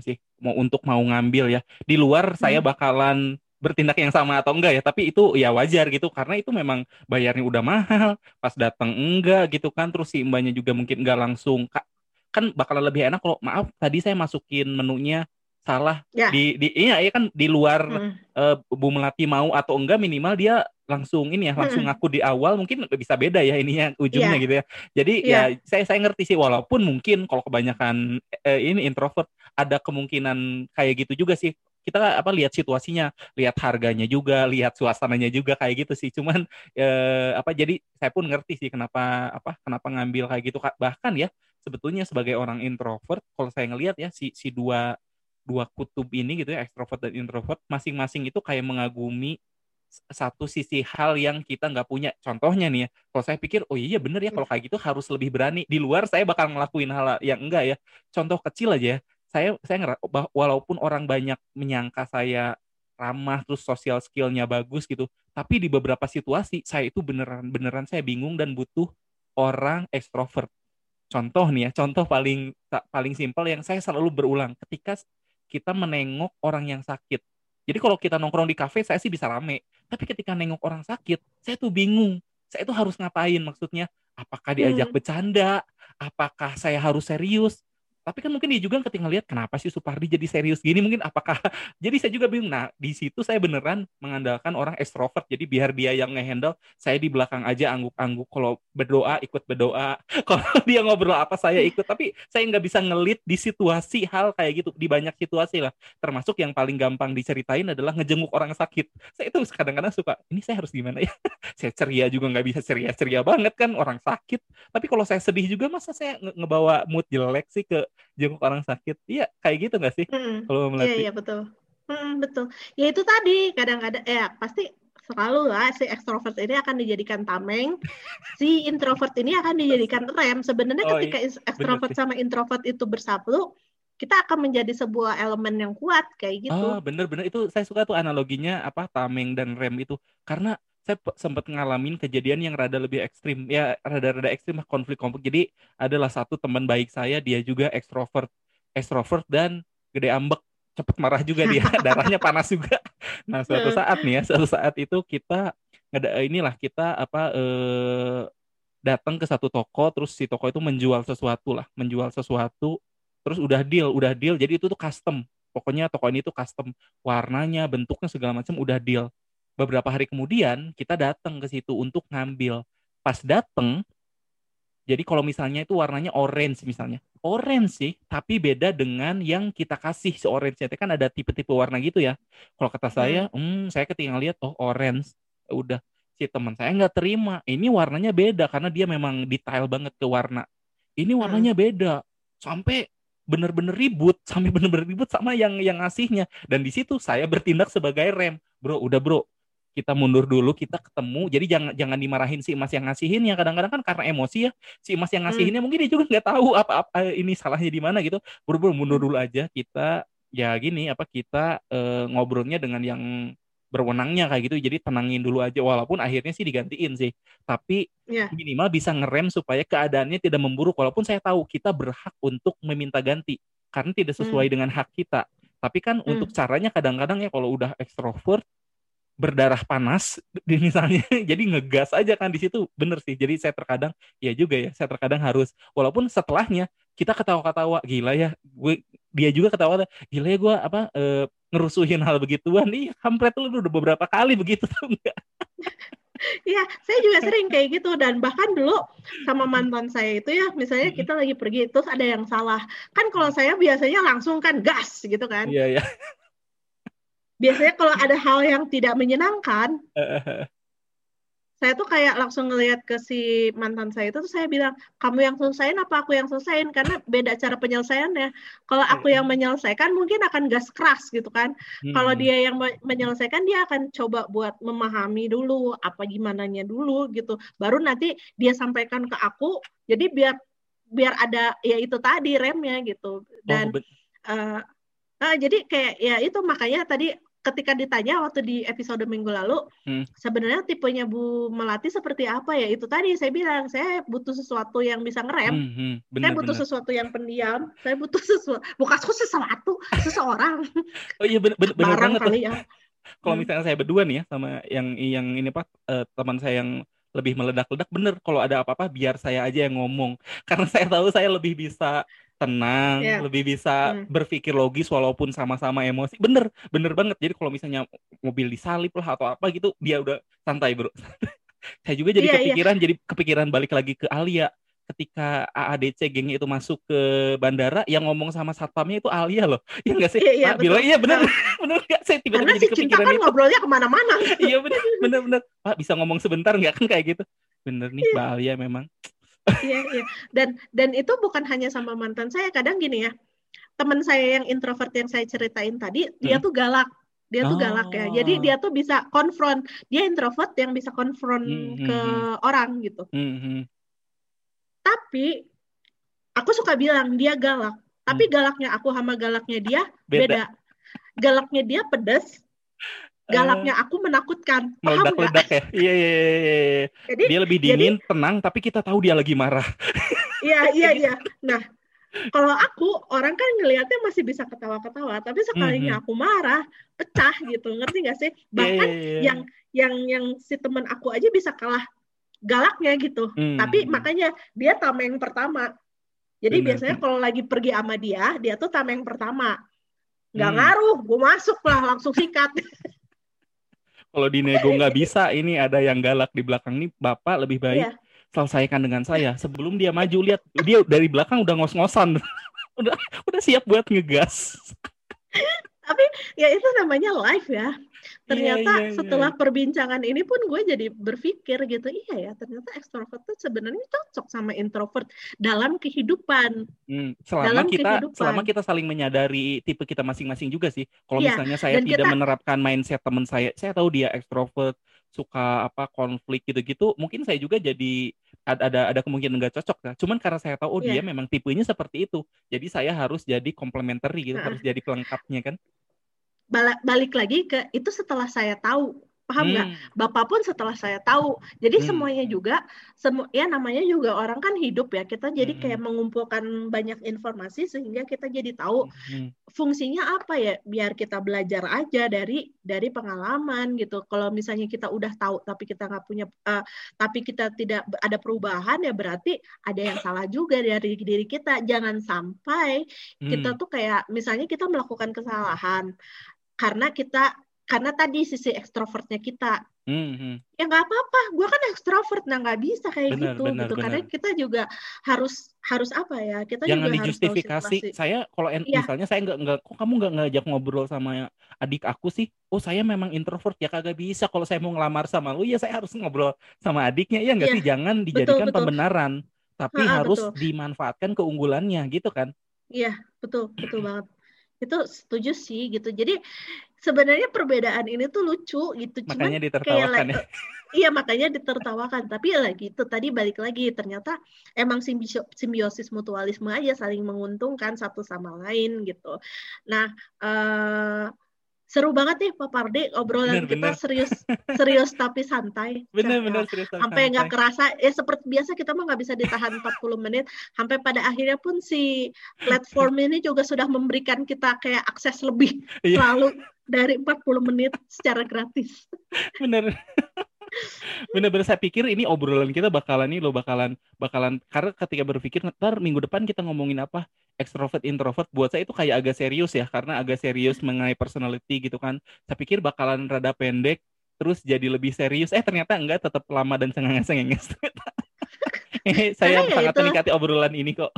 sih mau untuk mau ngambil ya. Di luar hmm. saya bakalan bertindak yang sama atau enggak ya tapi itu ya wajar gitu karena itu memang bayarnya udah mahal pas datang enggak gitu kan terus si mbaknya juga mungkin enggak langsung kan bakalan lebih enak kalau maaf tadi saya masukin menunya salah ya. di di iya ya kan di luar hmm. uh, Bu Melati mau atau enggak minimal dia langsung ini ya langsung hmm. ngaku di awal mungkin bisa beda ya ininya ujungnya yeah. gitu ya jadi yeah. ya saya saya ngerti sih walaupun mungkin kalau kebanyakan uh, ini introvert ada kemungkinan kayak gitu juga sih kita apa lihat situasinya lihat harganya juga lihat suasananya juga kayak gitu sih cuman eh, apa jadi saya pun ngerti sih kenapa apa kenapa ngambil kayak gitu bahkan ya sebetulnya sebagai orang introvert kalau saya ngelihat ya si si dua dua kutub ini gitu ya ekstrovert dan introvert masing-masing itu kayak mengagumi satu sisi hal yang kita nggak punya. Contohnya nih ya kalau saya pikir oh iya bener ya kalau kayak gitu harus lebih berani. Di luar saya bakal ngelakuin hal yang enggak ya. Contoh kecil aja ya saya saya walaupun orang banyak menyangka saya ramah terus sosial skillnya bagus gitu tapi di beberapa situasi saya itu beneran beneran saya bingung dan butuh orang ekstrovert. Contoh nih ya contoh paling paling simpel yang saya selalu berulang ketika kita menengok orang yang sakit. Jadi kalau kita nongkrong di kafe, saya sih bisa rame. Tapi ketika nengok orang sakit, saya tuh bingung. Saya tuh harus ngapain maksudnya? Apakah diajak hmm. bercanda? Apakah saya harus serius? Tapi kan mungkin dia juga ketika ngelihat kenapa sih Supardi jadi serius gini? Mungkin apakah [laughs] jadi saya juga bingung. Nah di situ saya beneran mengandalkan orang ekstrovert jadi biar dia yang ngehandle saya di belakang aja angguk-angguk. Kalau berdoa ikut berdoa. [laughs] Kalau dia ngobrol apa saya ikut. Tapi saya nggak bisa ngelit di situasi hal kayak gitu di banyak situasi lah. Termasuk yang paling gampang diceritain adalah ngejenguk orang sakit. Saya itu kadang-kadang suka ini saya harus gimana ya? [laughs] Saya ceria juga nggak bisa ceria-ceria banget kan orang sakit. Tapi kalau saya sedih juga masa saya ngebawa mood jelek sih ke jenguk orang sakit. Iya kayak gitu nggak sih? Mm kalau melatih iya iya betul. Mm, betul. Ya itu tadi kadang-kadang ya pasti selalu lah si ekstrovert ini akan dijadikan tameng, si introvert ini akan dijadikan rem. Sebenarnya oh, ketika iya. ekstrovert sama introvert itu bersatu, kita akan menjadi sebuah elemen yang kuat kayak gitu. Oh, bener-bener. Itu saya suka tuh analoginya apa tameng dan rem itu. Karena saya sempat ngalamin kejadian yang rada lebih ekstrim. Ya rada-rada ekstrim konflik-konflik jadi adalah satu teman baik saya dia juga ekstrovert ekstrovert dan gede ambek. Cepet marah juga dia. [laughs] Darahnya panas juga. Nah suatu saat nih ya suatu saat itu kita ada inilah kita apa eh, datang ke satu toko terus si toko itu menjual sesuatu lah. Menjual sesuatu terus udah deal udah deal. Jadi itu tuh custom. Pokoknya toko ini tuh custom. Warnanya bentuknya segala macam udah deal beberapa hari kemudian kita datang ke situ untuk ngambil. Pas datang, jadi kalau misalnya itu warnanya orange misalnya, orange sih, tapi beda dengan yang kita kasih si orange itu kan ada tipe-tipe warna gitu ya. Kalau kata saya, hmm, hmm saya ketika lihat oh orange, ya udah si teman saya nggak terima. Ini warnanya beda karena dia memang detail banget ke warna. Ini hmm. warnanya hmm. beda, sampai bener-bener ribut sampai bener-bener ribut sama yang yang ngasihnya dan di situ saya bertindak sebagai rem bro udah bro kita mundur dulu kita ketemu jadi jangan jangan dimarahin si emas yang ngasihin ya kadang-kadang kan karena emosi ya si emas yang hmm. ngasihinnya hmm. mungkin dia juga nggak tahu apa apa ini salahnya di mana gitu buru-buru mundur dulu aja kita ya gini apa kita e, ngobrolnya dengan yang berwenangnya kayak gitu jadi tenangin dulu aja walaupun akhirnya sih digantiin sih tapi yeah. minimal bisa ngerem supaya keadaannya tidak memburuk walaupun saya tahu kita berhak untuk meminta ganti karena tidak sesuai hmm. dengan hak kita tapi kan hmm. untuk caranya kadang-kadang ya kalau udah ekstrovert berdarah panas di misalnya [laughs] jadi ngegas aja kan di situ. Bener sih jadi saya terkadang ya juga ya saya terkadang harus walaupun setelahnya kita ketawa-ketawa gila ya gue dia juga ketawa gila ya gue apa e, ngerusuhin hal begituan. Nih kampret lu udah beberapa kali begitu [laughs] tuh enggak Iya, saya juga sering [laughs] kayak gitu dan bahkan dulu sama mantan saya itu ya, misalnya kita lagi pergi terus ada yang salah. Kan kalau saya biasanya langsung kan gas gitu kan. Iya, iya biasanya kalau ada hal yang tidak menyenangkan saya tuh kayak langsung ngelihat ke si mantan saya itu tuh saya bilang kamu yang selesaiin apa aku yang selesaiin? Karena beda cara penyelesaiannya. Kalau aku yang menyelesaikan mungkin akan gas keras gitu kan. Hmm. kalau dia yang menyelesaikan dia akan coba buat memahami dulu apa gimana nya dulu gitu. Baru nanti dia sampaikan ke aku jadi biar biar ada ya itu tadi remnya gitu. Dan oh, uh, uh, jadi kayak ya itu makanya tadi ketika ditanya waktu di episode minggu lalu, hmm. sebenarnya tipenya Bu Melati seperti apa ya? Itu tadi saya bilang, saya butuh sesuatu yang bisa ngerem. Hmm, hmm. Bener, saya butuh bener. sesuatu yang pendiam. Saya butuh sesuatu, bukan sesuatu, seseorang. [laughs] oh iya benar benar banget. Kali ya. Kalau hmm. misalnya saya berdua nih ya sama yang yang ini Pak, uh, teman saya yang lebih meledak-ledak bener kalau ada apa-apa biar saya aja yang ngomong [laughs] karena saya tahu saya lebih bisa tenang, yeah. lebih bisa hmm. berpikir logis walaupun sama-sama emosi. Bener, bener banget. Jadi kalau misalnya mobil disalip lah atau apa gitu, dia udah santai bro. [laughs] Saya juga jadi yeah, iya. kepikiran, yeah. jadi kepikiran balik lagi ke Alia ketika AADC gengnya itu masuk ke bandara yang ngomong sama satpamnya itu Alia loh [laughs] iya nggak sih iya, iya, bilang iya benar [laughs] benar nggak saya tiba-tiba jadi si kepikiran kan itu ngobrolnya ke mana-mana iya benar benar benar Pak bisa ngomong sebentar nggak kan kayak gitu bener nih iya. Mbak Alia memang iya iya dan dan itu bukan hanya sama mantan saya kadang gini ya teman saya yang introvert yang saya ceritain tadi hmm. dia tuh galak dia tuh galak ya jadi oh. dia tuh bisa konfront dia introvert yang bisa konfront hmm, hmm, ke hmm. orang gitu hmm, hmm. tapi aku suka bilang dia galak tapi hmm. galaknya aku sama galaknya dia beda, beda. galaknya dia pedas galaknya aku menakutkan. Meledak-ledak ya. Iya, iya, iya, iya. Jadi, dia lebih dingin, jadi, tenang, tapi kita tahu dia lagi marah. [laughs] Iya, iya, iya. Nah, kalau aku orang kan ngelihatnya masih bisa ketawa-ketawa, tapi sekalinya mm -hmm. aku marah, pecah gitu, ngerti gak sih? Bahkan yeah, yeah, yeah. yang yang yang si teman aku aja bisa kalah galaknya gitu. Mm. Tapi makanya dia tameng pertama. Jadi Bener. biasanya kalau lagi pergi sama dia, dia tuh tameng pertama. Nggak hmm. ngaruh, gue masuk lah langsung sikat. [laughs] kalau di nego nggak bisa, ini ada yang galak di belakang nih, bapak lebih baik yeah. selesaikan dengan saya. Sebelum dia maju lihat dia dari belakang udah ngos-ngosan, [laughs] udah udah siap buat ngegas. Tapi ya itu namanya live ya. Ternyata yeah, yeah, setelah yeah. perbincangan ini pun gue jadi berpikir gitu, iya ya ternyata ekstrovert tuh sebenarnya cocok sama introvert dalam kehidupan. Hmm, selama dalam kita kehidupan. selama kita saling menyadari tipe kita masing-masing juga sih. Kalau yeah, misalnya saya tidak kita, menerapkan mindset teman saya, saya tahu dia ekstrovert, suka apa konflik gitu-gitu, mungkin saya juga jadi ada ada, ada kemungkinan nggak cocok ya. Cuman karena saya tahu oh yeah. dia memang tipenya seperti itu, jadi saya harus jadi complementary gitu, nah. harus jadi pelengkapnya kan balik lagi ke itu setelah saya tahu paham nggak? Hmm. Bapak pun setelah saya tahu. Jadi hmm. semuanya juga, semu ya namanya juga orang kan hidup ya. Kita jadi hmm. kayak mengumpulkan banyak informasi sehingga kita jadi tahu hmm. fungsinya apa ya. Biar kita belajar aja dari dari pengalaman gitu. Kalau misalnya kita udah tahu tapi kita nggak punya, uh, tapi kita tidak ada perubahan ya berarti ada yang salah juga dari diri kita. Jangan sampai hmm. kita tuh kayak misalnya kita melakukan kesalahan karena kita karena tadi sisi ekstrovertnya kita mm-hmm. ya nggak apa-apa gue kan ekstrovert nah nggak bisa kayak benar, gitu benar, gitu benar. karena kita juga harus harus apa ya kita jangan juga dijustifikasi harus saya kalau ya. misalnya saya nggak nggak kok kamu nggak ngajak ngobrol sama adik aku sih oh saya memang introvert ya kagak bisa kalau saya mau ngelamar sama lu ya saya harus ngobrol sama adiknya ya nggak ya. sih jangan dijadikan betul, betul. pembenaran tapi ha, harus betul. dimanfaatkan keunggulannya gitu kan iya betul betul banget itu setuju sih gitu. Jadi sebenarnya perbedaan ini tuh lucu gitu. Makanya Cuman ditertawakan kayak, ya. [laughs] Iya makanya ditertawakan. Tapi ya lagi itu tadi balik lagi ternyata emang simbiosis mutualisme aja saling menguntungkan satu sama lain gitu. Nah uh, seru banget nih Pak Pardi obrolan bener, kita bener. serius [laughs] serius tapi santai. Bener bener serius Sampai nggak kerasa ya seperti biasa kita mah nggak bisa ditahan 40 menit sampai pada akhirnya pun si platform ini juga sudah memberikan kita kayak akses lebih iya. selalu dari 40 menit secara gratis. Bener. Bener-bener saya pikir ini obrolan kita bakalan nih lo bakalan bakalan karena ketika berpikir ntar minggu depan kita ngomongin apa? Extrovert introvert buat saya itu kayak agak serius ya karena agak serius mengenai personality gitu kan. Saya pikir bakalan rada pendek terus jadi lebih serius. Eh ternyata enggak tetap lama dan cengenges-cengenges. [laughs] saya ya sangat menikmati obrolan ini kok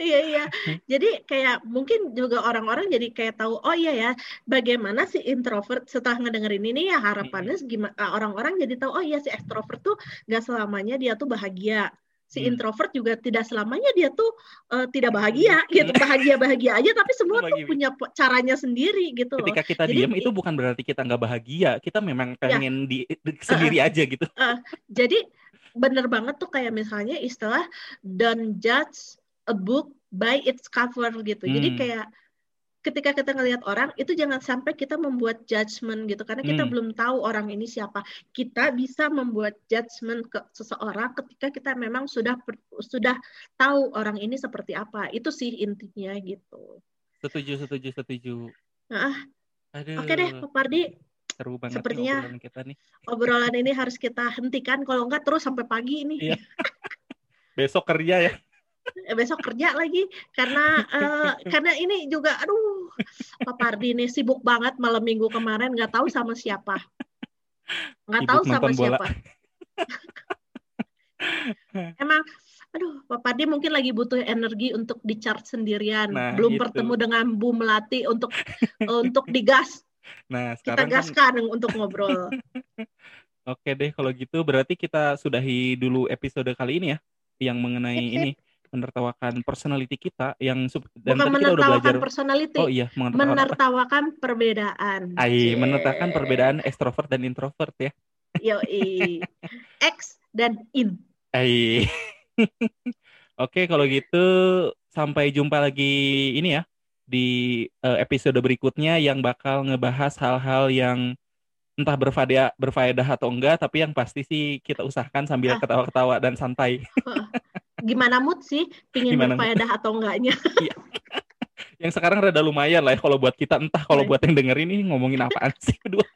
iya iya. Jadi kayak mungkin juga orang-orang jadi kayak tahu oh iya ya bagaimana si introvert setelah ngedengerin ini ya harapannya gimana orang-orang jadi tahu oh iya si extrovert tuh nggak selamanya dia tuh bahagia. Si hmm. introvert juga tidak selamanya dia tuh uh, tidak bahagia gitu. Bahagia bahagia aja tapi semua tuh punya caranya sendiri gitu ketika kita jadi, diam itu bukan berarti kita nggak bahagia. Kita memang ya. pengen ya, di, di sendiri uh, aja gitu. Uh, jadi bener banget tuh kayak misalnya istilah don't judge a book by its cover gitu. Hmm. Jadi kayak ketika kita ngelihat orang itu jangan sampai kita membuat judgement gitu karena kita hmm. belum tahu orang ini siapa. Kita bisa membuat judgement ke seseorang ketika kita memang sudah sudah tahu orang ini seperti apa. Itu sih intinya gitu. Setuju, setuju, setuju. Nah, Oke deh, Pak Pardi. Seru banget Sepertinya obrolan kita nih. Obrolan ini harus kita hentikan kalau enggak terus sampai pagi ini. Iya. [laughs] Besok kerja ya. Eh, besok kerja lagi karena uh, karena ini juga aduh Pak Pardi ini sibuk banget malam minggu kemarin nggak tahu sama siapa. Nggak tahu sama siapa. Emang aduh Pak Pardi mungkin lagi butuh energi untuk di charge sendirian. Nah, belum itu. bertemu dengan Bu Melati untuk untuk digas. Nah kita kan gaskan kan... untuk ngobrol. Oke deh kalau gitu berarti kita sudahi dulu episode kali ini ya yang mengenai ini menertawakan personality kita yang dan Bukan kita udah belajar personality. Oh iya, menertawakan, menertawakan perbedaan. Ai, menertawakan perbedaan ekstrovert dan introvert ya. Yo, [laughs] X dan in. Ai. [laughs] Oke, kalau gitu sampai jumpa lagi ini ya di uh, episode berikutnya yang bakal ngebahas hal-hal yang entah berfaedah berfaedah atau enggak, tapi yang pasti sih kita usahakan sambil ah. ketawa-ketawa dan santai. [laughs] gimana mood sih pingin gimana berfaedah atau enggaknya [laughs] iya. yang sekarang rada lumayan lah ya kalau buat kita entah kalau iya. buat yang dengerin ini ngomongin apaan sih berdua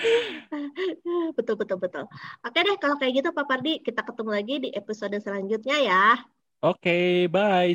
[laughs] betul betul betul oke deh kalau kayak gitu Pak Pardi kita ketemu lagi di episode selanjutnya ya Oke, okay, bye.